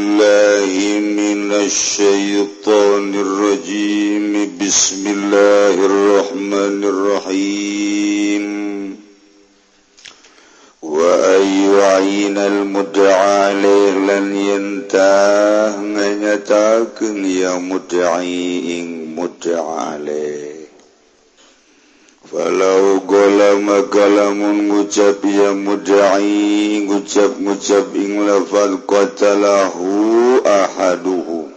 بالله من الشيطان الرجيم. بسم الله الرحمن الرحيم. وأي عين المدعى عليه لن ينتهى من يتاكن يا مدعي إن مدعى عليه. Falau gola maka ngucap ya mudai ngucap-ngucap ing lafal qatalahu ahaduhu.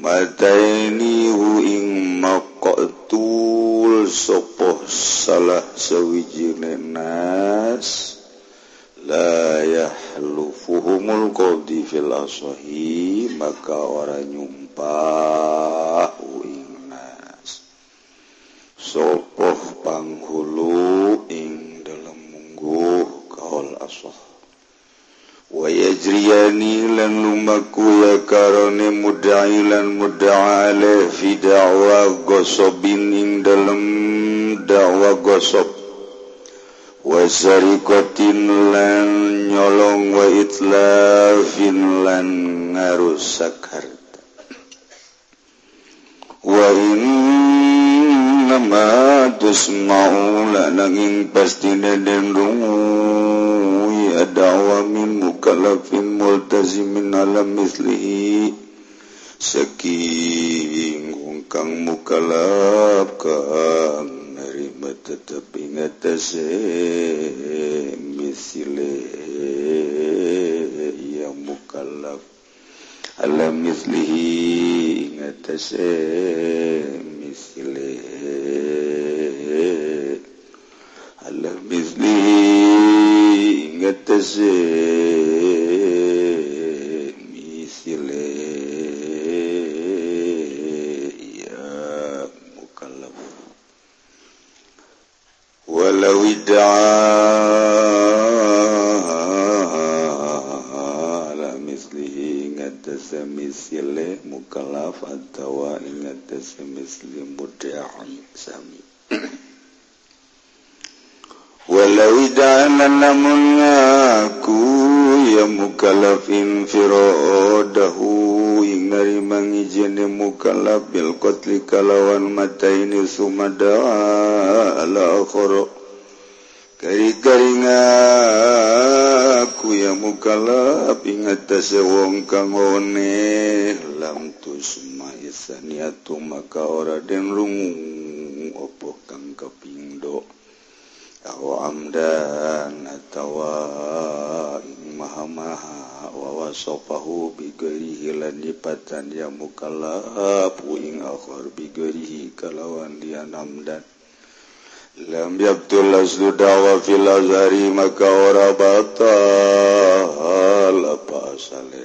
Mataini hu ing maqtul sopoh salah sawiji nas La yahlufuhumul qawdi fil asahi maka orang nyumpah. Ing sopohpanghulu ing dalam munggu ka asoh wayajriyani lan lumaku ya karone mudailan muda fidawa gosobin ing dalam dawa gosok wasarikotin lan nyolong wa itlafin lan ngarusak harta wa namatus maulananging pastina dan rungu ada awamin mukalafin multazimin alam mislihi. Saking kang mukalaf kang nerima tetap ingatase misile yang mukalaf alam mislihi ingatase إليه على مثلي نتسي مثلي يا مكلف ولو كمثل متاع سميع ولو جعلنا منكو ya mukalafin firoodahu ing dari mangijene mukalaf bil qatli kalawan mataini sumada ala akhara garingaku ya mukalab ingatase wong kangone lamtus maaniatu maka ora den rungung opo kang kapingdo awa amdan atawa maha maha wawa sopahu bigerihi lan lipatan ya puing ing bigerihi kalawan dia namdan lam yabtul dawa fil azhari maka ora batal apa asale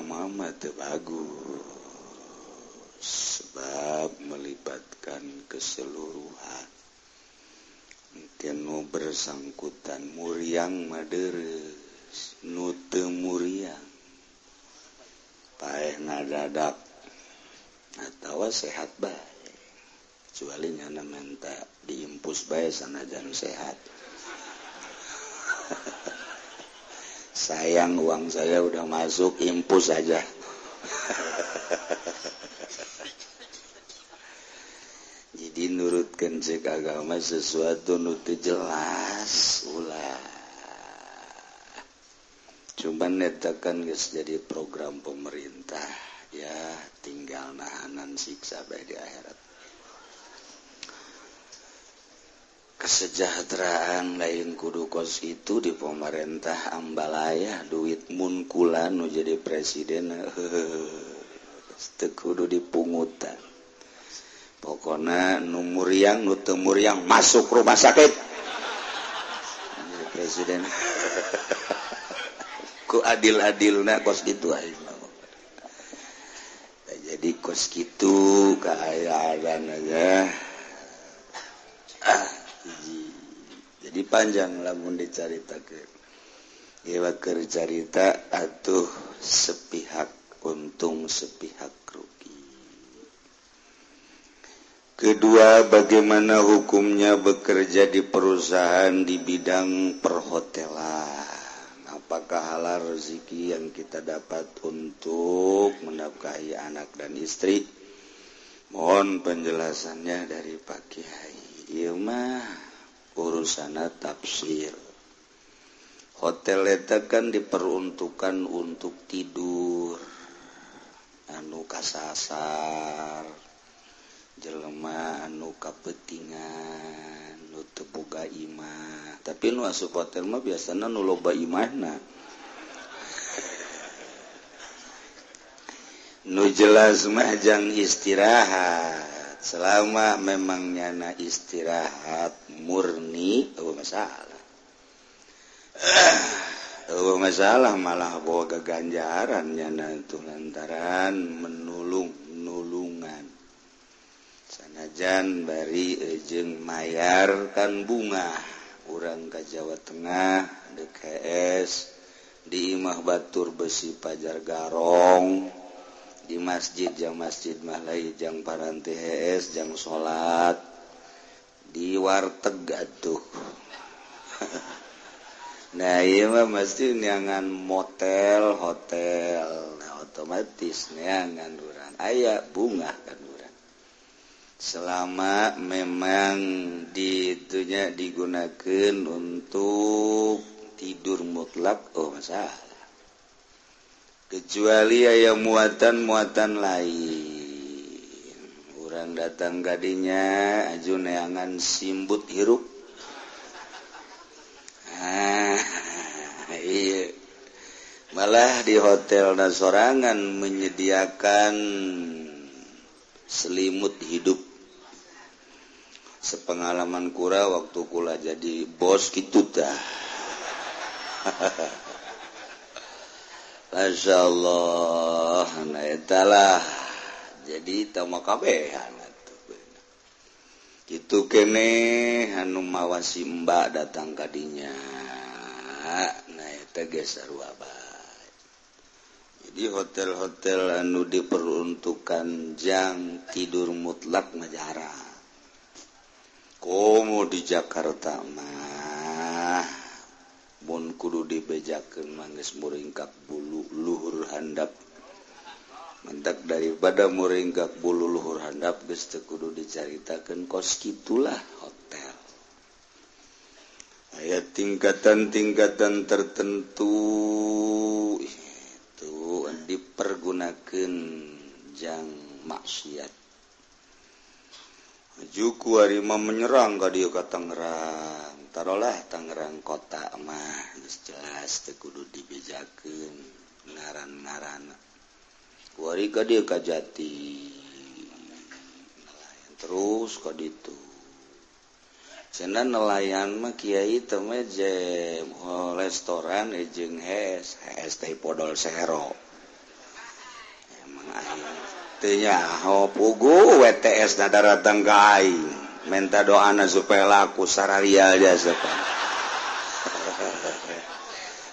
Mama tebagus sebab melibatkan keseluruhan. Mungkin bersangkutan muriang Madere nute muriang. Paeh nadadak atau sehat baik kecuali nyana menta diimpus baik sana jan sehat. sayang uang saya udah masuk impus saja jadi nurutkan cek agama sesuatu nutu jelas ulah. Cuman netakan guys jadi program pemerintah ya tinggal nahanan siksa baik di akhirat kesejahteraan lain kudu kos itu di pemerintah ambalaya. Duit munkulan nu jadi presiden kudu di pungutan pokoknya numur yang nu temur yang masuk rumah sakit. Jadi presiden ku adil adil nah kos itu aja jadi kos itu keadaan aja. Jadi panjang lamun dicaritakan Ewa cerita atuh sepihak untung sepihak kedua bagaimana hukumnya bekerja di perusahaan di bidang perhotelan? Apakah halal rezeki yang kita dapat untuk menafkahi anak dan istri? Mohon penjelasannya dari Pak Kiai. Iya mah urusana tafsir. Hotel ledakan diperuntukkan untuk tidur. Anu kasasar. Jelema anu kapetingan. Nutebuga imah. Tapi nu asup hotel mah biasanya nu loba imahna. Nu jelas mah jang istirahat. selama memang nyana istirahat murni oh masalah. Oh masalah malah bawa keganjarannya itu lantaran menulung nulungan. Sanajan bari ejeng mayar kan bunga orang ke Jawa Tengah DKS di imah batur besi pajar garong. di masjid jam masjid mahlai jang paranti HS jang salat di warteg atuh. Nah iya mah mesti niangan motel hotel. Nah otomatis niangan urang. Ayah bunga kan selama memang ditunya digunakan untuk tidur mutlak oh masalah. kecuali aya muatan-muatan lain. Kurang datang tadinya ajuneangan simbut hirup. Ah, iya. malah di hotel dan sorangan menyediakan selimut hidup. Sepengalaman kura waktu kula jadi bos gitu dah hahaha Masya Allah naetalah jadi tamakabehhan itu kene Hanu mawasi Mbak datang kadinya nah teges jadi hotel-hotel anu diperuntukkan jam tidur mutlak majarah. Komo di Jakarta mah. Bon kudu dibejakan manggis muringkak bulu luhur handap. Mentak daripada muringkak bulu luhur handap geste kudu dicaritakeun kos gitulah hotel. Ayat tingkatan-tingkatan tertentu itu dipergunakan jang maksiat. juku Arima menyerang gak dia ke Tangerang. Taruhlah Tangerang kota mah jelas tekudu dibejakan ngaran-ngaran. Wari ka dia ka Jati. Nelayan terus kok itu cina nelayan mah kiai teme jem restoran eh, ejeng hes hes teh podol sehero emang ayo nya pugu WTS nadara tenggai menta doana supaya laku sararia aja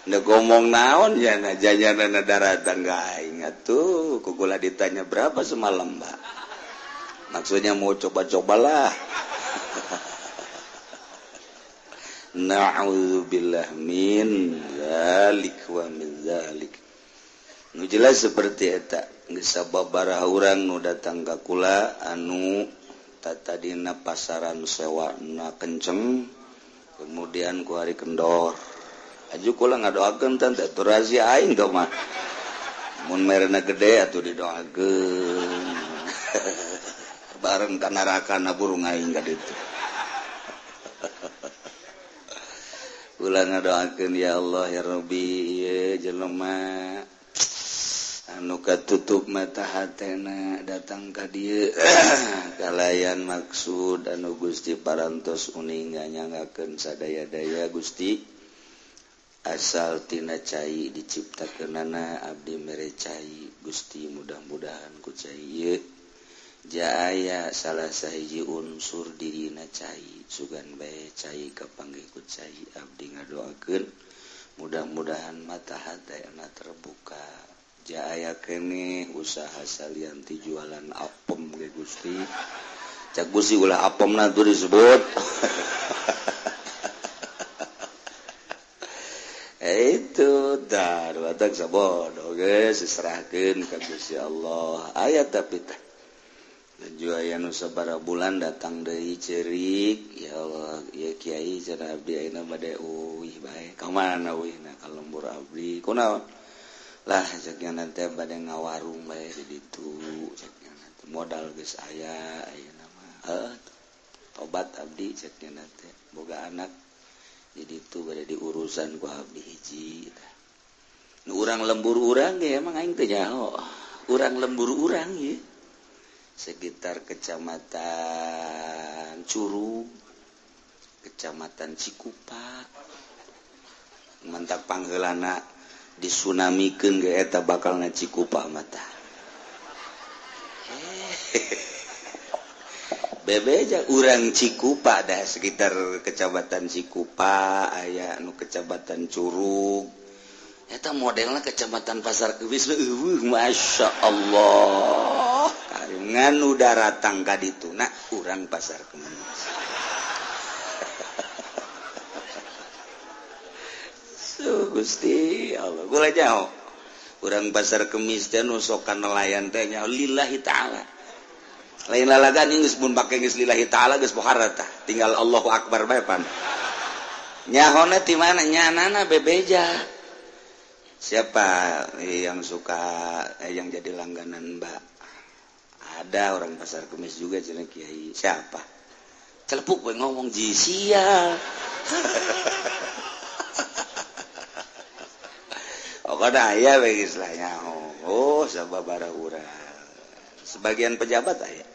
ngomong naon ya janya nadara tangga ingat tuh kugula ditanya berapa semalam Mbak? Maksudnya mau coba-cobalah. Na'udzubillah min zalik wa min zalik. Nu jelas seperti eta disabababaraha orang nu datang gakula anutatatina pasaran sewa na kenceng kemudian ku hari kendor. Aju kula ngadoakeun tante tu razia aing dong mah. Mun merena gede atuh didoakeun. Bareng ka neraka na burung aing ka ditu. Ulah ngadoakeun ya Allah ya Rabbi ieu jelema. anuka tutup mata hatena datang ka dia kalayan maksud anu Gusti parantos uninga ngaken sadaya-daya Gusti. Asaltina cai diciptakenana Abdi mere cai Gusti mudah-mudahan ku cai Jaya salah sahiji unsur dirina cai sugan bae cai kapanggih ku cai Abdi ngadoakeun. Mudah-mudahan mata hatena terbuka. aya kene usaha salianti jualan apem ge Gusti. Cak Gusti ulah apemna tuh disebut. Itu dah watak sabodo sabod oke ka ke Gusti Allah. Ayat tapi teh Juaya Nusabara bulan datang dari cerik ya Allah ya Kiai cara abdi ayeuna bade uih bae ka mana uwihna ka lembur abdi? Kunaon lah nanti bade ngawarung bay itu modal guys aya nama. Obat Abdi ceknya nanti. Boga anak jadi itu pada di urusan gua Abdi hiji. Nu orang lembur orang ya emang aing teh nyaho. Orang lembur orang ya. Sekitar kecamatan Curug kecamatan Cikupa. Mantap panggelana. disunamikan geeta bakal ngacikupa mata. Bebeja urang Cikupa dah sekitar kecabatan Cikupa aya nu kecabatan Curug. Eta modelnya kecamatan pasar kewis uh, Masya Allah. Karungan udara tangga dituna urang pasar kemenis Aduh Gusti Allah. Boleh jauh. Kurang pasar kemis dan nusokan nelayan tehnya lillahi ta'ala. Lain lalagan ingus pun pakai ingus lillahi ta'ala gus poharata tinggal Allahu Akbar bepan nyahona di mana? Nyanana bebeja. Siapa? Eh, yang suka eh, yang jadi langganan mbak. Ada orang pasar kemis juga cina kiai. Siapa? Celepuk gue ngomong jisia. aya istilahnya oh sebagian pejabat aya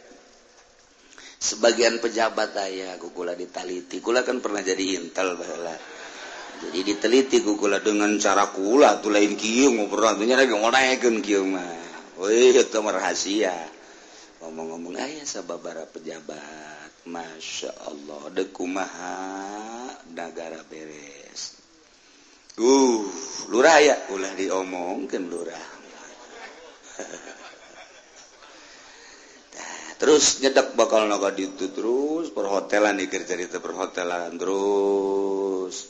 sebagian pejabat aya kukula ditaliti kula kan pernah jadi intel bahwa jadi diteliti kukula dengan cara kula tuh lain kieu ngobrol. Atunya rek ngorekeun kieu mah. Oh, Weh itu rahasia. Ngomong-ngomong ah, aya sababara pejabat. Masya Allah dekumaha negara beres. Uh, lurah ya ulah diomongkan lurah. terus nyedek bakal naga itu terus perhotelan dikir cerita perhotelan terus.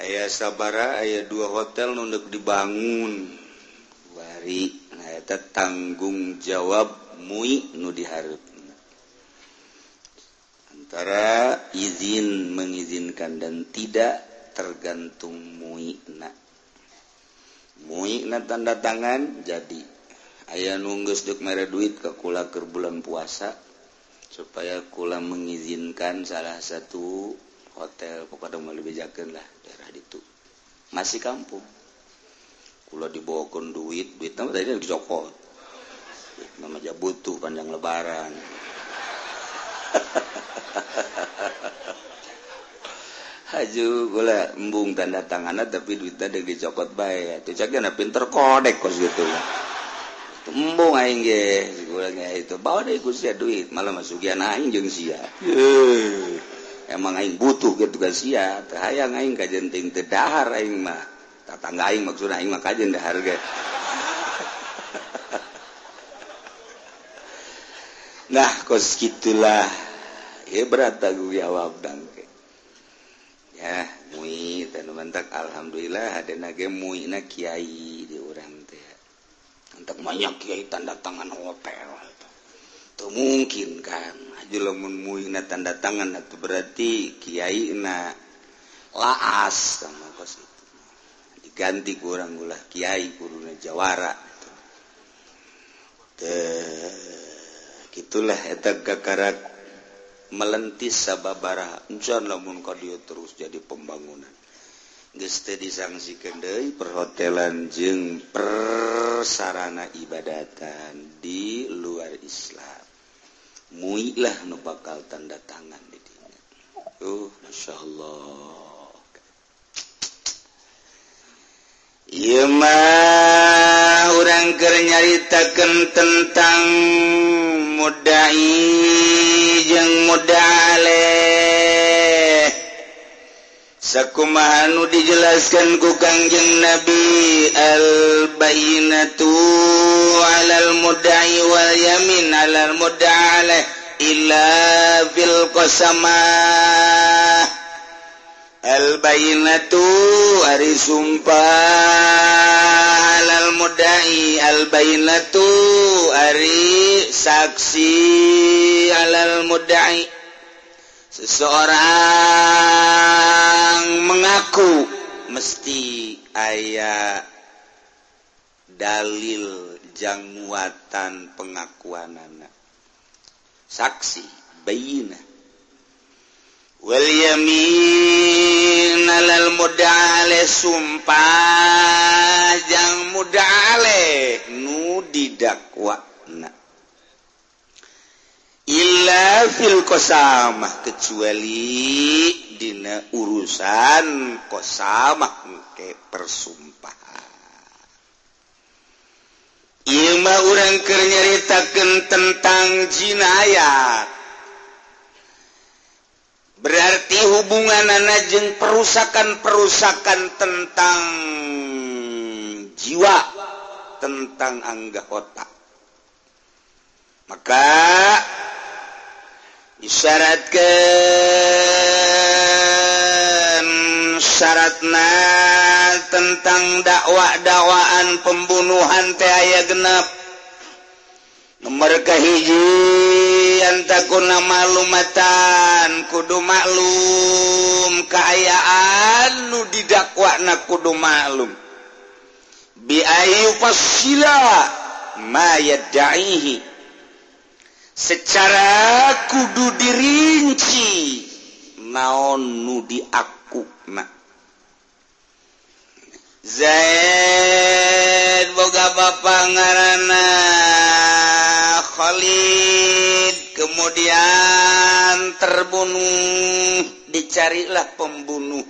Ayah sabara ayah dua hotel nunduk dibangun. Bari nah tanggung jawab mui nu diharap antara izin mengizinkan dan tidak tergantung muina. Muina tanda tangan jadi ayaah nunggus duk merah duit ke kula ke bulan puasa supaya kula mengizinkan salah satu hotel kepada melebihakan lah daerah itu masih kampung. Kula dibawakan duit duit nama tadi dicokot namanya butuh panjang lebaran. haju gula embung tanda tangan tapi duitnya ada dicokot baik itu caknya pinter kodek kos gitu. Lah embung aing ge gula itu. Bawa deh ku duit. Malah masukian aing jeung sia. Emang aing butuh gitu kan sia. Teu hayang aing kajen ting teu dahar aing mah. Tatangga aing maksudna aing mah kajen dahar ge. Nah kos gitulah ya berat aku jawab dan eh mui dan mantak alhamdulillah ada nage mui na kiai di orang teh. Untuk banyak kiai tanda tangan hotel itu mungkin kan aja lamun mui na tanda tangan atau berarti kiai na laas sama kos itu. Diganti kurang gula kiai kuruna jawara. Gitu. gitulah eta gakarak melentis sabababara lamun terus jadi pembangunan. Geste disangsi Kendai perhotelan jeng persarana ibadatan di luar Islam. Muilah nu bakal tanda tangan di dinya. Uh Masya Allah. Yema orang kernyaritakan tentang mudai jeng modaleh sakumahanu dijelaskan ku Kangjeng Nabi al-bayyinatu 'alal mudda'i wal yamin 'alal mudda'aleh illa fil qasamah al-bayyinatu ari sumpah. Dai albainatu Ari saksi alal mudai seseorang mengaku mesti ayah dalil jangmuatan pengakuan anak saksi bayina Williammin alal mudale sumpah. Jang mudale nu didakwa illa fil kosamah kecuali dina urusan kosamah ke persumpahan. Ima orang keur nyaritakeun tentang jinayat. berarti hubungan anakjeng perusakan-perusakan tentang jiwa tentang angga otak. Maka isyaratkan syaratna tentang dakwah-dakwaan pembunuhan T aya genap nomor kahiji takun malumatan kudu maklum. Keayaan nu didakwakna kudu maklum. Biayu pasila mayat daihi secara kudu dirinci naon nudi aku Zaid boga bapak ngarana Khalid kemudian terbunuh dicarilah pembunuh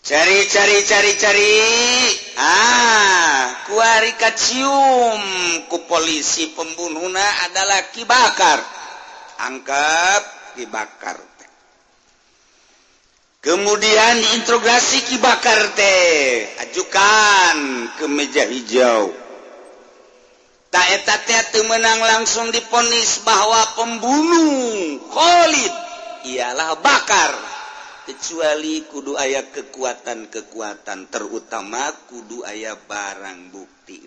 cari cari cari cari. Ah kuari kacium. Ku polisi pembunuhna adalah Ki Bakar. Angkat Ki Bakar teh. Kemudian diintrogasi Ki Bakar teh. Ajukan ke meja hijau. Tak eta menang langsung diponis bahwa pembunuh Khalid ialah bakar. Kecuali kudu ayah kekuatan-kekuatan terutama kudu ayah barang bukti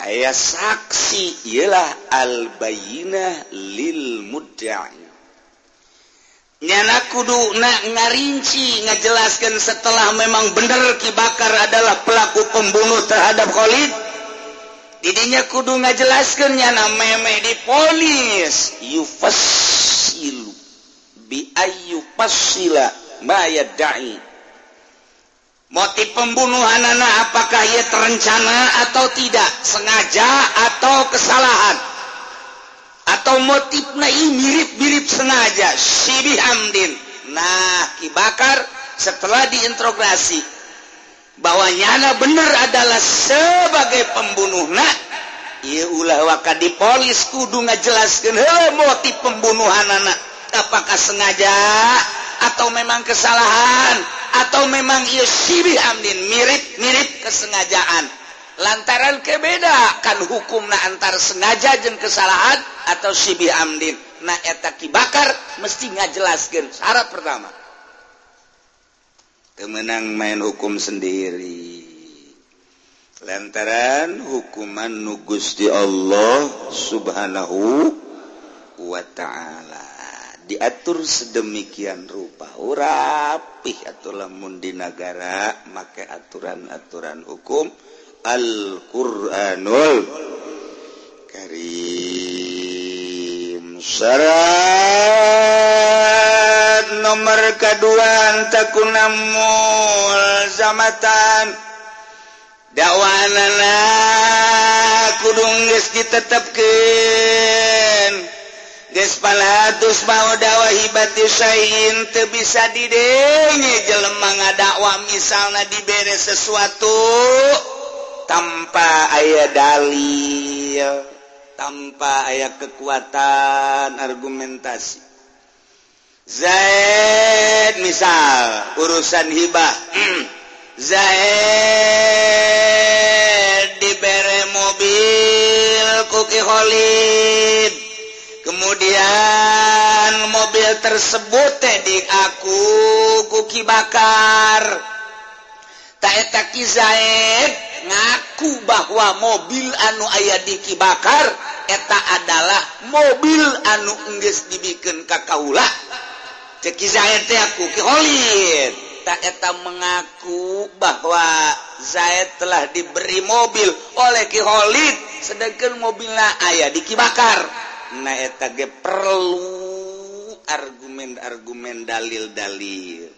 ayah saksi ialah al-bayinah lil mudda'i. Nyana kudu nak ngarinci ngajelaskan setelah memang benar kibakar adalah pelaku pembunuh terhadap Khalid didinya kudu ngajelaskan nyana meme diponis yufasilu biayu pasila mayat dai motif pembunuhan anak apakah ia terencana atau tidak? Sengaja atau kesalahan? Atau motifnya ini mirip-mirip sengaja? Sibi Hamdin. Nah kibakar setelah diintrogasi bahwanyana bener adalah sebagai pembunuh nah ulawaka dipolis kudu ngajelaskan motif pembunuhan anak. Apakah sengaja? Atau memang kesalahan? Atau memang Yosibih Amdin? Mirip-mirip kesengajaan. Lantaran kebeda kan hukumna antar sengaja jeng kesalahan atau Sibih Amdin. Nah etaki bakar mesti ngajelaskan syarat pertama. menang main hukum sendiri. Lantaran hukuman nugus di Allah subhanahu Wa Ta'ala. Diatur sedemikian rupa. Rapih atau lamun di negara make aturan-aturan hukum. Al-Quranul Karim. Syarat kaduan takunamulzamatan dakwana kudungis ditetapkan Gespalatus mau dakwahi hibati sain teu bisa didenge jelema ngadakwa misalna dibere sesuatu tanpa aya dalil, tanpa aya kekuatan argumentasi. Zaid misal urusan hibah. Hmm. Zaid diberi mobil Kuki Khalid. Kemudian mobil tersebut di aku kuki bakar. Taetaki Zaid ngaku bahwa mobil anu ayah diki bakar eta adalah mobil anu Inggris dibikin kakaulah. akueta mengaku bahwa Zaid telah diberi mobil oleh Kiholid sedangkan mobilnya ayah dikibakar. Naeta perlu argumen-argumen dalil-dalil.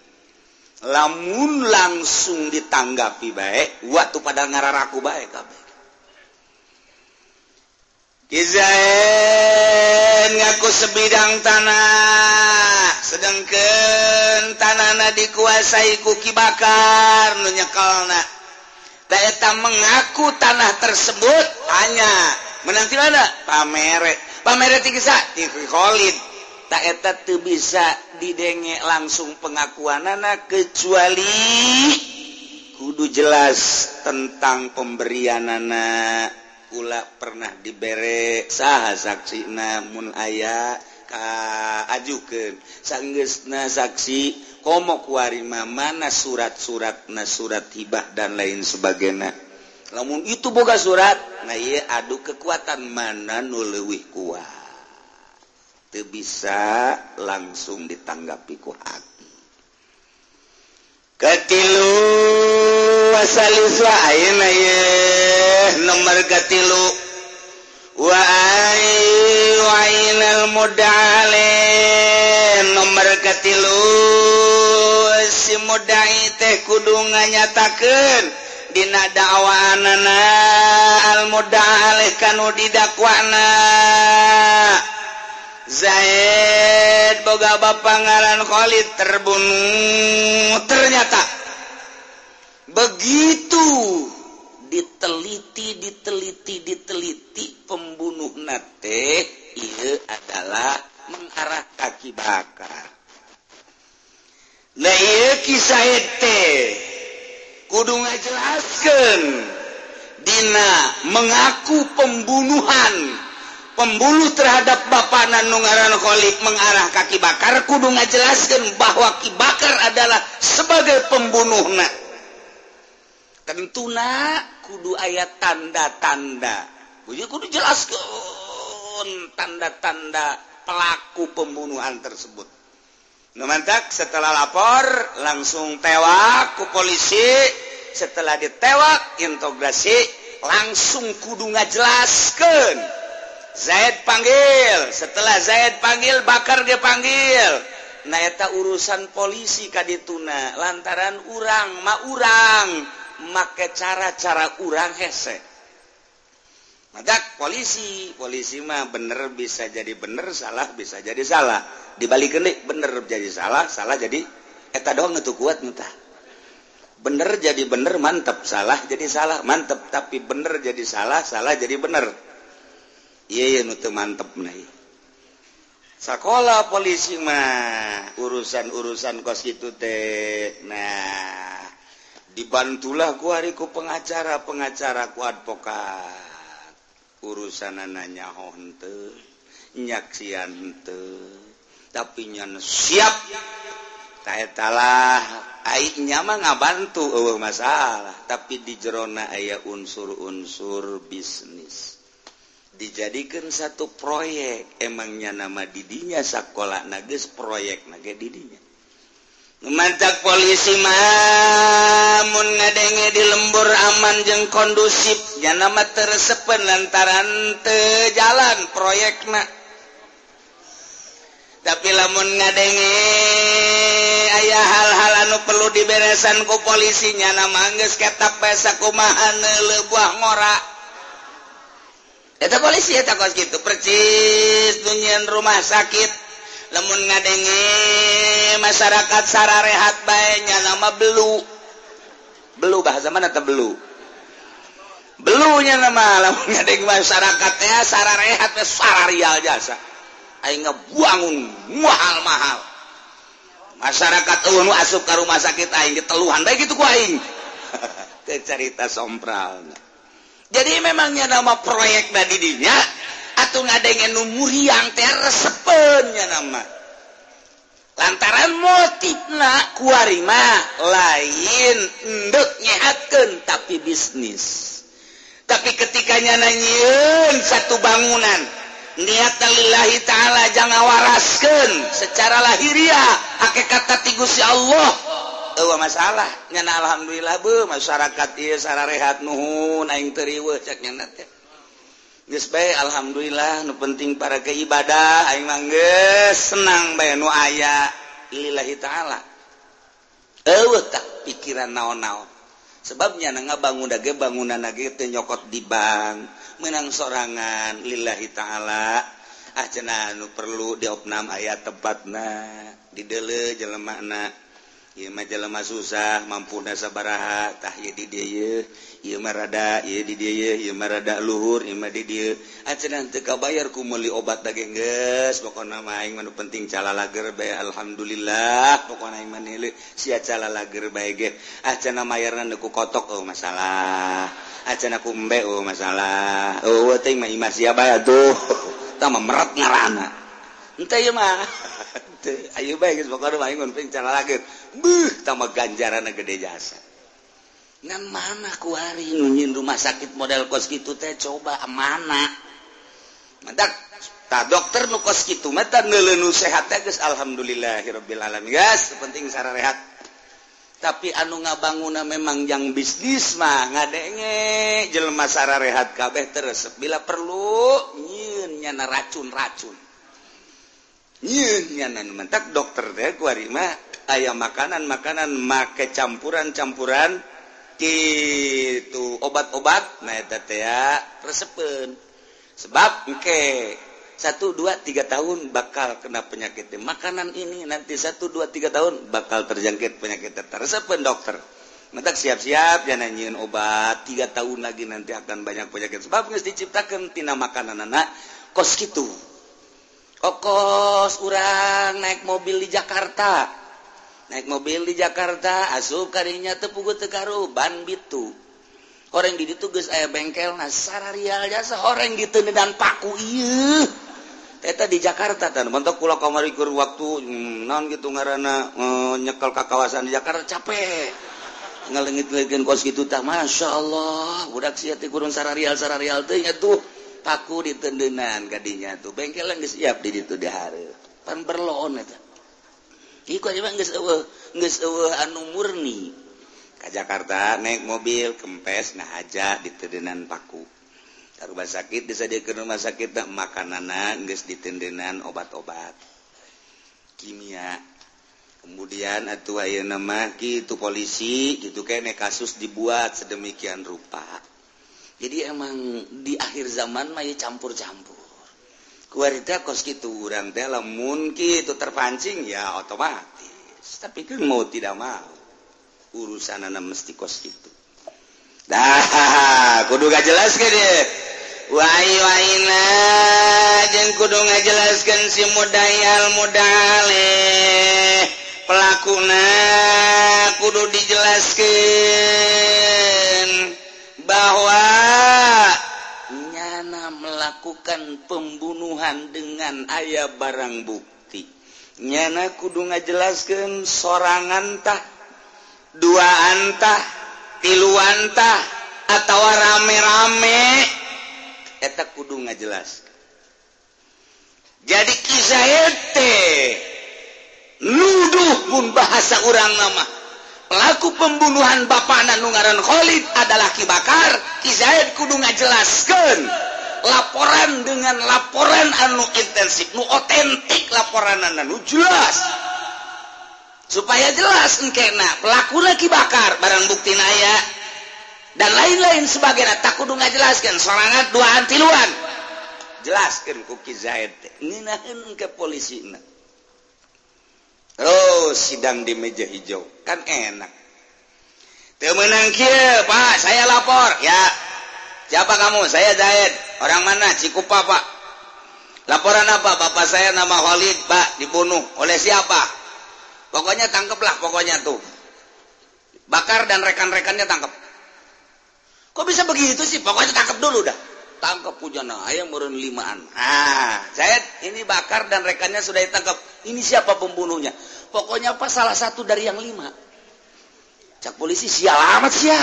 Lamun langsung ditanggapi baik waktu pada ngararaku baik kabeh. Izain ngaku sebidang tanah sedangkan tanana dikuasai kuki bakar nunyekolna Daeta mengaku tanah tersebut hanya menanti mana? Pamere. Pamere tingsa tikolid Daeta tuh bisa didenge langsung pengakuan anak kecuali kudu jelas tentang pemberian anak Ula pernah diberre saha saksi namun aya ajukan sanggesna saksi komo kuarima mana surat-surat na surat hibah dan lain sebagainya. Namun itu boga surat nah iya adu kekuatan mana nu leuwih kuat. Teu bisa langsung ditanggapi ku hati. Ketilu wasalisa nomor katilu waal modale nomor katilu si mudai teh kudu nyatakan Dina dakwaana almudaleh kanu didakwana. Zaid boga ba ngaran Khalid terbunuh ternyata begitu diteliti diteliti diteliti pembunuh nate ia adalah mengarah kaki bakar. Nah iya kisah ete kudu ngajelaskan. Dina mengaku pembunuhan pembunuh terhadap bapak Nanungaran Kholik mengarah kaki bakar kudu ngajelaskan bahwa kibakar adalah sebagai pembunuh nate. tentuna kudu ayat tanda-tanda. Kudu jelaskan tanda-tanda pelaku pembunuhan tersebut. Memantak setelah lapor langsung tewak ke polisi. Setelah ditewak integrasi langsung kudu ngajelaskan Zaid panggil. Setelah Zaid panggil bakar dia panggil. Naeta urusan polisi Kadituna lantaran urang ma urang. make cara-cara urang hesek madak polisi polisi mah bener bisa jadi bener salah bisa jadi salah. Dibalik kenik bener jadi salah salah jadi eta doang itu kuat entah bener jadi bener mantep. Salah jadi salah mantep. Tapi bener jadi salah salah jadi bener. Iya iya nutu mantep nih sekolah polisi mah urusan-urusan kos itu teh nah dibantulah ku hariku pengacara pengacara ku advokat. Urusan nanya honte nyaksian te tapi nyan siap. Taetalah aibnya mah ngabantu eueuh masalah. Tapi di jerona aya unsur-unsur bisnis. Dijadikan satu proyek. Emangnya nama didinya sekolah nages proyek naga didinya. mantap polisi mamun ngadenge di lembur aman jeung kondusif. Janama tersepen lantaran te jalan proyek na tapi lamun ngadenge ayah hal-hal anu perlu diberesan ku polisinya nama angges ketap pesa kumahan lebuah ngora. Eta polisi eta kos gitu percis dunian rumah sakit. lemun ngadenge masyarakat Sara rehat baiknya nama belu. Belu bahasa mana tebelu belunya nama lamun ngadeng masyarakatnya Sara rehat Sara rial jasa. Aing ngebuangun mahal mahal masyarakat ulun asup ke rumah sakit aing diteluhan baik itu ku aing. Ke cerita sompral. Jadi memangnya nama proyek tadi dinya atau ngadenge nu muriang teh resepnya nama. Lantaran motifna kuarima lain endek nyehatkan tapi bisnis. Tapi ketikanya nanyiin satu bangunan niat lillahi ta'ala jangan waraskan secara lahiriah. Pakai kata tigus ya Allah oh, masalah. Nyana alhamdulillah bu masyarakat iya sararehat nuhun aing teriwe cek nyana teh. Baik, Alhamdulillah nu penting para ke ibadah mangge senang bay nu aya Iillahi ta'ala. Tak pikiran naon-naon. Sebabnya na bangun dage bangunan nage nyokot di bank menang sorangan Lillahi ta'ala. Ah cena nu perlu diopnam ayat tepatna didele jelemakna majalama susah mampu nasabarahatahda luhur bayarku meli obat dages pokok nama menu penting cala lager bay Alhamdulillah pokok naik si cala lager baik acana mayanku kotok Oh masalah. Acana kumbe Oh masalah. Oh, tuh merat ngaranamah Ayo baik ganjaran gede jasa. Ngan mana ku hari nunyin rumah sakit model kos gitu teh? Coba mana? Mentak tak dokter nu kos gitu mata nelenu sehat teh geus alhamdulillahirabbil alamin. Guys penting sararehat tapi anu ngabanguna memang yang bisnis mah ngadenge jelema sararehat kabeh terus bila perlu nyieun nyana racun-racun. mentak dokter deh warima ayam makanan makanan make campuran campuran itu obat-obat resepen sebab oke satu dua tiga tahun bakal kena penyakit makanan ini nanti satu dua tiga tahun bakal terjangkit penyakit resepen dokter. Mentak siap-siap jangan nyiin obat tiga tahun lagi nanti akan banyak penyakit. Sebab harus diciptakan tina makanan anak kos gitu kokos urang naik mobil di Jakarta. Naik mobil di Jakarta asup karinya tepugu Tegaru ban bitu. Orang di tugas aya bengkel nasara rial jasa orang gitu dan paku iya Eta di Jakarta dan bentuk pulau kamarikur waktu hmm, non gitu ngarana hmm, eh, nyekel ke kawasan di Jakarta capek. Ngelengit-lengit kos gitu tah Masya Allah. Budak siati kurun sararial sararial tuh ingat tuh. paku ditendenan gadinya tuh. Bengkel yang siap di itu di hari pan berloon itu iku aja bang sewa nggak anu murni. Ke Jakarta naik mobil kempes nah aja ditendenan paku. Ke rumah sakit bisa dia ke rumah sakit tak makanan geus ditendenan obat-obat. Kimia. Kemudian atuh ayeuna nama gitu polisi gitu kayak kasus dibuat sedemikian rupa. jadi emang di akhir zaman may campur-campur. Kuarita kos gitu orang dalam mungkin itu terpancing ya otomatis. Tapi kan mau tidak mau urusan anak mesti kos gitu dah kudu gak jelas ke deh Wai waina jeng kudu ngajelaskan si mudayal mudale pelakuna kudu dijelaskan. bahwa nyana melakukan pembunuhan dengan ayah barang bukti. Nyana kudu ngajelaskan sorangantah dua antah tiluantah atau rame-rame. Eta kudu ngajelaskan jadi kisah ete nuduh pun bahasa orang nama pelaku pembunuhan Bapak Nanungaran Khalid adalah Ki Bakar. Ki Zaid kudu ngajelaskeun. Laporan dengan laporan anu intensif nu otentik laporan anu jelas. Supaya jelas engkena pelaku lagi bakar barang bukti naya dan lain-lain sebagainya tak kudu ngajelaskeun sorangan dua tiluan. Jelaskeun ku Ki Zaid ngeunaheun ke polisina terus sidang di meja hijau. Kan enak. Menang kill Pak. Saya lapor. Ya. Siapa kamu? Saya Zaid. Orang mana? Cikupa Pak. Laporan apa? Bapak saya nama Khalid Pak. Dibunuh. Oleh siapa? Pokoknya tangkeplah pokoknya tuh. Bakar dan rekan-rekannya tangkep. Kok bisa begitu sih? Pokoknya tangkep dulu dah. tangkap Pujana. Ayam merun limaan. Ah saya ini bakar dan rekannya sudah ditangkap ini siapa pembunuhnya? Pokoknya apa salah satu dari yang lima. Cak polisi sial amat sia.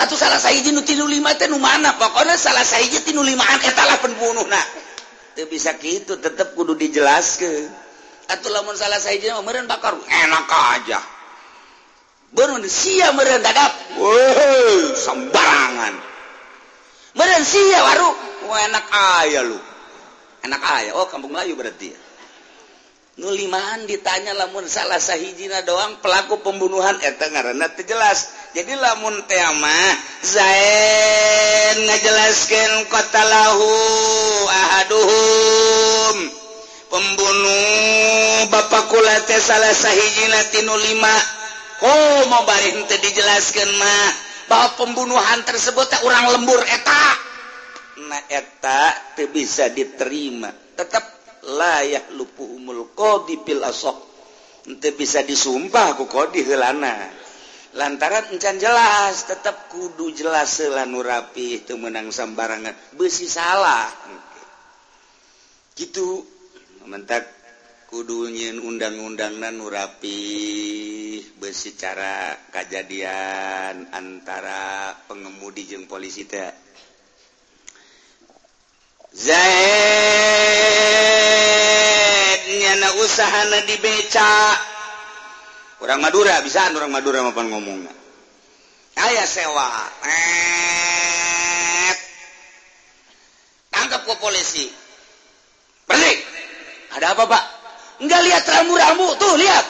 Atau salah saya nu tinu lima teh nu mana? Pokoknya salah saiji tinu limaan etalah pembunuh nah teu bisa kitu tetep kudu dijelaskeun. Atau lamun salah saya mah meureun bakar enak aja. Berun sia meureun dadap. Weuh, sembarangan. pisan waru. Oh, enak aya lu. Enak aya. Oh kampung Melayu berarti ya. Nulimaan ditanya lamun salah sahijina doang pelaku pembunuhan eh, eta ngaranna teu jelas. Jadi lamun teh mah Zain ngajelaskeun qatalahu ahaduhum. Pembunuh bapak kula teh salah sahijina tinu lima. Oh mau bareng dijelaskeun mah bahwa pembunuhan tersebut teh orang lembur eta. Etak eta bisa diterima. Tetap layak lupu umul qdipil asok bisa disumpah aku kodi helana lantaran encan jelas tetap kudu jelas selanu rapi itu menang sambarangan. Besi salah. Gitu. Mentak kudunya undang-undang dan nurapi besi cara kejadian antara pengemudi jeng polisi teh Zayana usahana dibeca orang Madura bisa orang Madura maupun ngomong aya sewa eh. tangkap ke polisi. Balik ada apa pak? Enggak lihat rambu-rambu. Tuh lihat.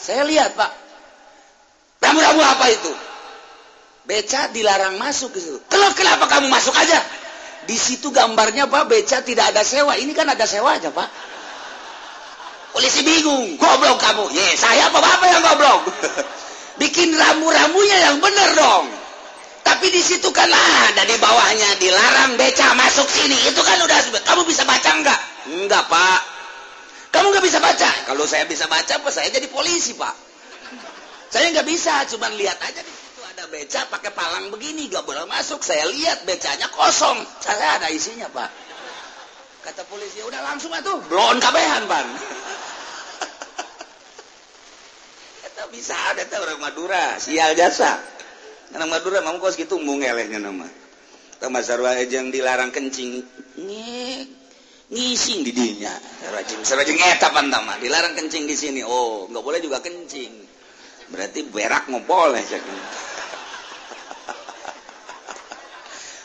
Saya lihat pak. Rambu-rambu apa itu? Beca dilarang masuk ke situ. Kenapa kamu masuk aja? Di situ gambarnya Pak beca tidak ada sewa. Ini kan ada sewa aja Pak. Polisi bingung goblok kamu. Ye saya apa bapak yang goblok? Bikin rambu-rambunya yang benar dong. Tapi di situ kan ada di bawahnya dilarang beca masuk sini. Itu kan udah kamu bisa baca enggak enggak Pak. Kamu nggak bisa baca? Kalau saya bisa baca apa saya jadi polisi Pak? Saya nggak bisa cuman lihat aja di ada beca pakai palang begini gak boleh masuk. Saya lihat becanya kosong. Saya ada isinya pak. Kata polisi udah langsung atuh blon kabehan pan kita bisa ada tuh orang Madura sial jasa. Orang Madura mau kos gitu mung elehnya nama Tambah sarwa yang dilarang kencing. Nih, ngising di dinya. Sarajing sarajing eta pantama dilarang kencing di sini. Oh nggak boleh juga kencing. Berarti berak mau boleh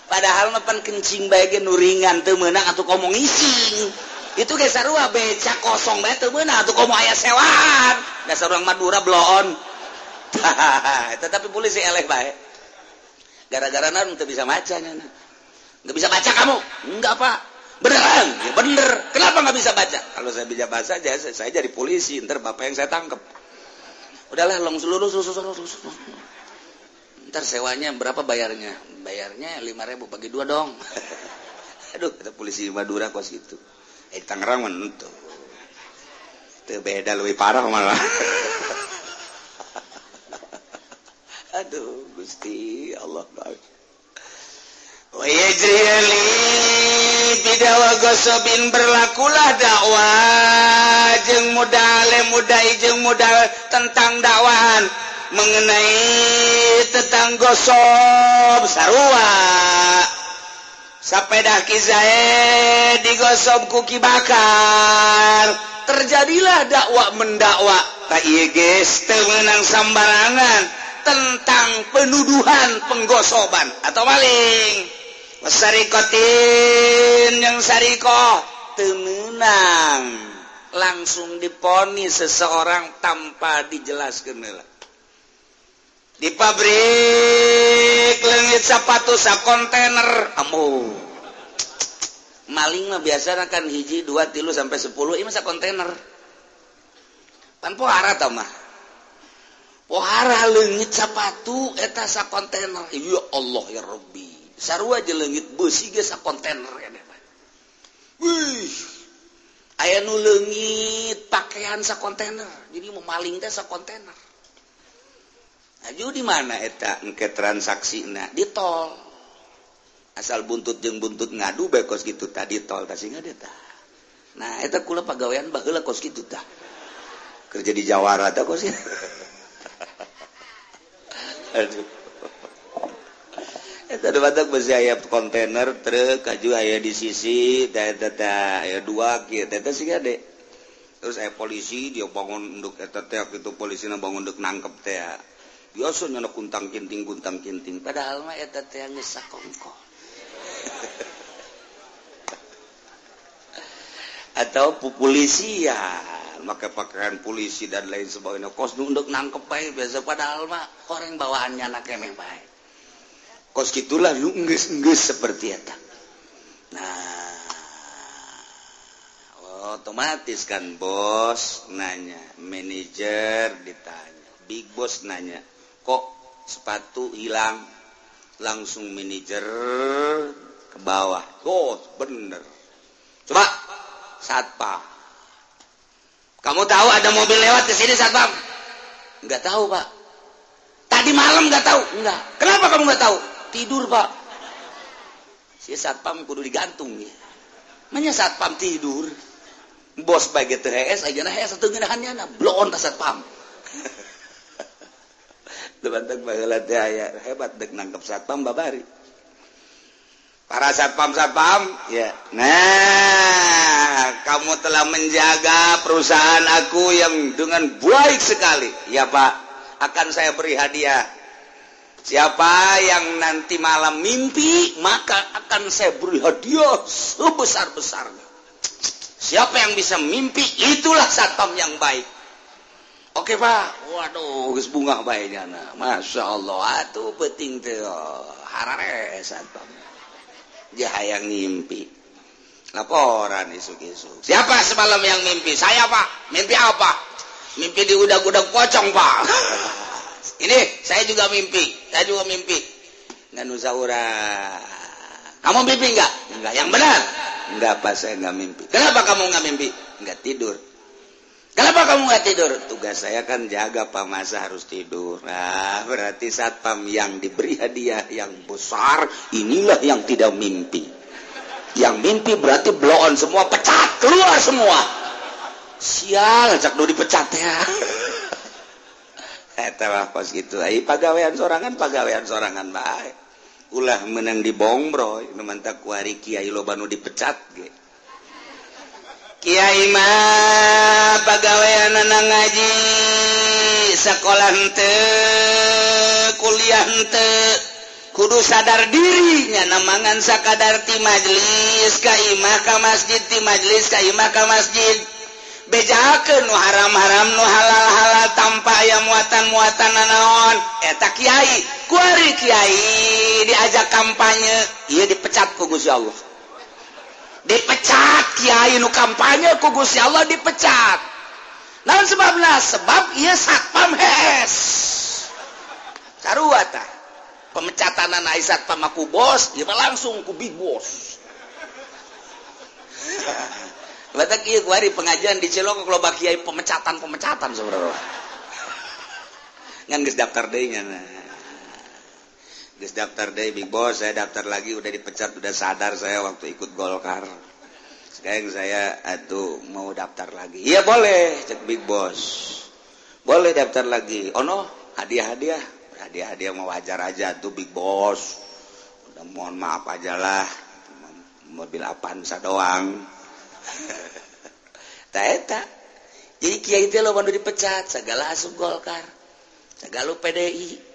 padahal nepan kencing baik nuringan tuh menang atau ngomong ising itu ge sarua beca kosong banget tuh menang atau ngomong ayah sewaan dasar orang Madura bloon. Tetapi polisi eleh baik gara-gara naon nggak bisa baca nggak bisa baca kamu? Nggak pak. Beneran? Ya bener. Kenapa nggak bisa baca? Kalau saya bisa baca aja saya, jadi polisi ntar bapak yang saya tangkep. Udahlah long seluruh seluruh seluruh seluruh ntar sewanya berapa bayarnya? Bayarnya lima ribu bagi dua dong. Aduh kita polisi Madura kos itu eh Tangerang menutup itu beda lebih parah malah. Aduh Gusti Allah. Bidawagosobin berlakulah dakwah. Jeng modal mudai jeng modal tentang dakwahan mengenai tetang gosok sarua. Sepeda kizae digosok kuki bakar. Terjadilah dakwah mendakwa tak iya guys temenang sambarangan tentang penuduhan penggosoban. Atau maling. Sarikotin yang Sariko. Temenang langsung diponi seseorang tanpa dijelaskan di pabrik lengit sepatu sa kontainer. Ambu. Maling mah biasa kan hiji dua tilu sampai sepuluh. Ini masa kontainer. Tanpa arah tau mah. Pohara lengit sepatu eta sa kontainer. Ya Allah ya Rabbi. Sarua aja lengit besi ge sa kontainer ya wih. Ayah nu lengit pakaian sa kontainer. Jadi mau maling teh sa kontainer. Aju di mana eta engke transaksi na di tol. Asal buntut jeung buntut ngadu bae kos kitu tadi tol tasih ngade ta. Nah eta kula pagawean baheula kos kitu tah. Kerja di Jawara tah kos kitu. Aduh. Eta ada batak besi ayat kontainer truk kaju ayah di sisi tata tata ayah dua kia tata sih gade. Terus ayah polisi dia bangun untuk tata tiap itu polisi na bangun untuk nangkep teh biasa nyana kuntang kinting kuntang kinting padahal mah eta teh geus sakongko atau polisi ya maka pakaian polisi dan lain sebagainya. Kos untuk nangkep baik biasa padahal mah orang bawaannya anak kemeh baik kos gitulah lu enggeus seperti itu nah otomatis kan bos nanya manajer ditanya big boss nanya kok sepatu hilang langsung manajer ke bawah oh bener coba satpam kamu tahu ada mobil lewat ke sini satpam nggak tahu pak tadi malam nggak tahu nggak kenapa kamu nggak tahu tidur pak si satpam kudu digantung ya mana satpam tidur bos bagai THS aja nah satu ginahannya nah blon satpam hebat nangkep satpam babari. Para satpam satpam ya. Nah kamu telah menjaga perusahaan aku yang dengan baik sekali. Ya pak. Akan saya beri hadiah. Siapa yang nanti malam mimpi maka akan saya beri hadiah sebesar besarnya siapa yang bisa mimpi itulah satpam yang baik Oke Pak. Waduh bunga baiknya. Masya Allah atuh dia hayang ngimpi laporan isuk-isuk siapa semalam yang mimpi? Saya Pak. Mimpi apa? Mimpi di udah-udah pocong Pak. Ini saya juga mimpi. Saya juga mimpi. Nusaura kamu mimpi enggak enggak yang benar? Enggak pas saya enggak mimpi. Kenapa kamu enggak mimpi? Enggak tidur Kenapa kamu nggak tidur? Tugas saya kan jaga Pak Masa harus tidur. Nah, berarti satpam yang diberi hadiah yang besar, inilah yang tidak mimpi. Yang mimpi berarti blow on semua, pecat, keluar semua. Sial, cak dulu dipecat ya. Eta mah pas gitu. Ai pagawean sorangan, pagawean sorangan baik. Ulah menang di bongbro, nu mantak kuari kiai lobanu dipecat ge. Kyaiimah pegawai anak ngaji sekolah te kuliah te kudu sadar dirinya namangan sakadarti majelis Kaimah ka masjid di majelis Kaimah ka masjid. Bejaken nu haram-haram nu halal-halal tanpa aya muatan-muatan nanaon. Eh, Eta Kyai kuari Kyai diajak kampanye. Ia dipecat ku Gusti Allah. Dipecat Kyai nu kampanye kugus ya Allah dipecat. Nah sebablah sebab ia satpam hes sarua tah pemecatan anak satpam aku bos ia langsung ku big boss. Batak iya kuari pengajian di Ciloko kalau kiai pemecatan pemecatan sebenarnya. Ngan daftar deh nah. Daftar deh big boss saya daftar lagi udah dipecat udah sadar saya waktu ikut Golkar. Sekarang saya atuh mau daftar lagi. Iya boleh cek big boss. Boleh daftar lagi. Oh no hadiah-hadiah. Hadiah-hadiah mau wajar aja tuh big boss. Udah mohon maaf aja lah. Mobil Avanza doang. Tak jadi kiai itu lo baru dipecat. Segala asup Golkar. Segala PDI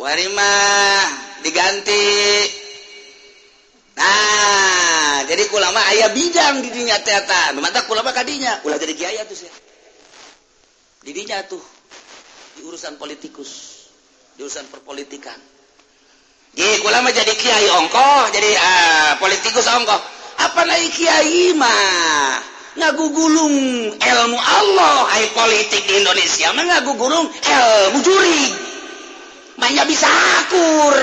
warima diganti. Nah jadi ulama ayah bijang didinya teta mata ulama kadinya. Ulah jadi kiai tuh sih didinya tuh di urusan politikus. Di urusan perpolitikan. Di ulama jadi kiai ongkoh. Jadi uh, politikus ongkoh. Apa naik kiai mah? Ngagugulung ilmu Allah. Ay politik di Indonesia mah ngagugulung ilmu jurig. banyak bisa akur.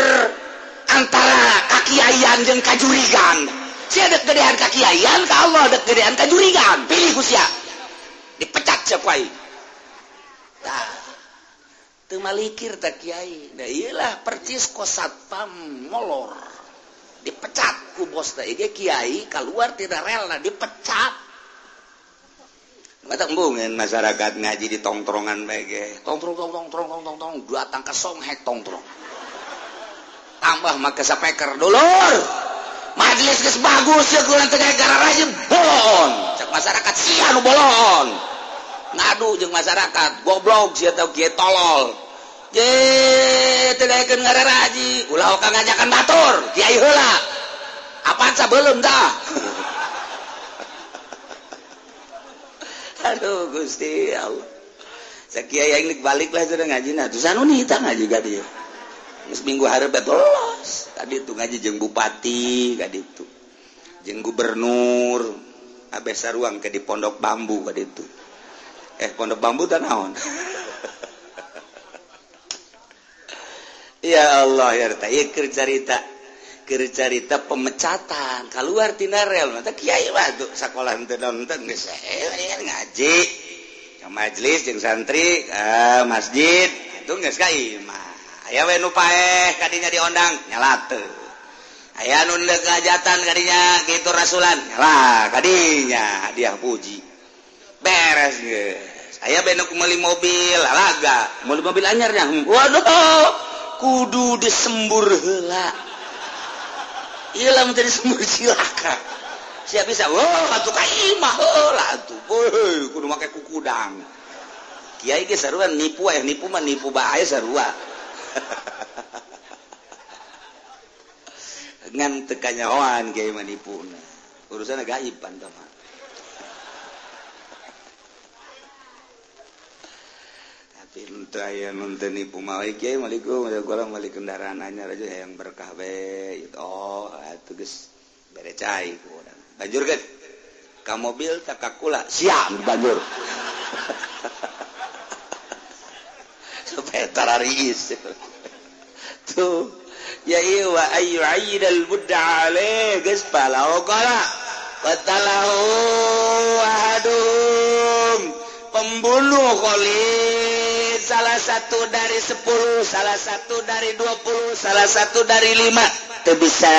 Antara kakiaian dan kajurigan. Si ada gedean kakiaian ke Allah ada gedean kajurigan. Pilih kusya dipecat siapa ini nah, teu malikir tak kiai. Nah iyalah percis kosatpam molor. Dipecat ku bos teh. Kiai keluar tidak rela. Dipecat. embungin masyarakat ngaji di tongtrongan BG tongtrong tong tong tong tong tong tong. Dua tangka songhek tongtrong. Tambah maka sapeker. Dulur! Majelis geus bagus ya kulan tengah gara raja bolon! Cek masyarakat sia nu bolon. Ngadu jeung masyarakat. Goblok sia tau kieu tolol. Je tedaekeun gara raji ulah oka ngajakan batur. Kiai heula. Apaan sabeuleum dah? Aduh Gusti Allah Sekia yang lik balik lah sudah ngaji nah tuh sanu nih ngaji gak dia. Terus minggu harap. Tadi itu ngaji jeng bupati gak itu. Jeng gubernur. Abes ruang ke di pondok bambu gak itu. Eh pondok bambu tak naon. ya Allah ya kerja cerita cerita pemecatan. Keluar tinarel Kyai sekolah ngaji. Majelis jeung santri ke masjid. Itu tadinya diondang nyalate. Aya nun kejatan tadinya gitu rasulan nyala tadinya dia puji. Beres saya benok meli mobil alaga. Mobil mobil anyarnya waduh kudu disembur hela hilang dari sumber silaka siapa bisa oh atuh kaimah oh, lah atuh boy kudu make kukudang kiai ge saruan nipu aya nipu mah nipu bae sarua ngan tekanya oan kiai mah nipu. Urusan gaib pan mah Pinta yang nonton ibu malik ya malik gue udah gue malik kendaraan aja aja yang berkah be itu oh ah, itu guys berecai kurang banjur kan ke mobil tak kakula siam banjur. Supaya tarariis tuh. Ya iya wa ayu ayidal buddha ale guys palau kala. Katalahu wahadum pembunuh kolim salah satu dari 10 salah satu dari 20 salah satu dari 5 itu bisa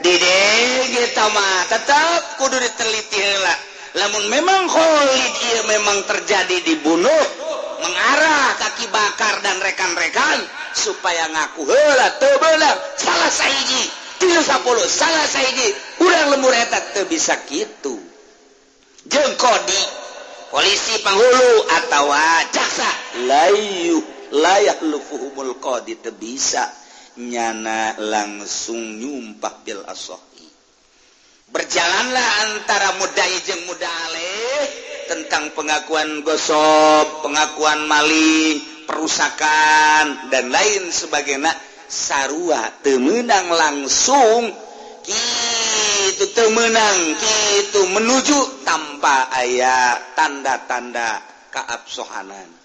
dide kita mah tetap kudu diteliti lah. Namun memang Khalid ia memang terjadi dibunuh mengarah kaki bakar dan rekan-rekan supaya ngaku heula teu beunang salah saiji tilu sapuluh salah saiji urang lembur eta teu bisa kitu jeung kodi polisi penghulu atau jaksa layu layak lufuhumul qadi bisa nyana langsung nyumpah bil asohi. Berjalanlah antara mudai jeung mudaleh tentang pengakuan gosok pengakuan maling perusakan dan lain sebagainya. Sarua temenang langsung. Itu temenang itu menuju tanpa ayat tanda-tanda keabsohanan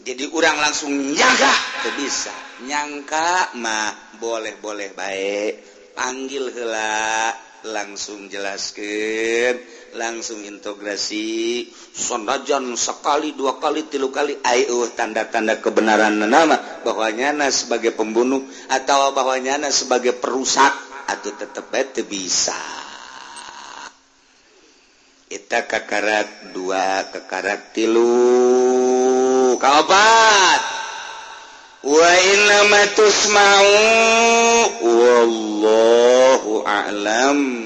jadi orang langsung nyaga ke bisa. Nyangka mah boleh-boleh baik. Panggil hela langsung jelaskan langsung integrasi. Sondajan sekali dua kali tilu kali ayo tanda-tanda kebenaran nama. Bahwa nyana sebagai pembunuh atau bahwa nyana sebagai perusak atau tetap baik bisa. Kita kekarat dua kekarat tilu. ku kaobat wa mau wallahu a'lam.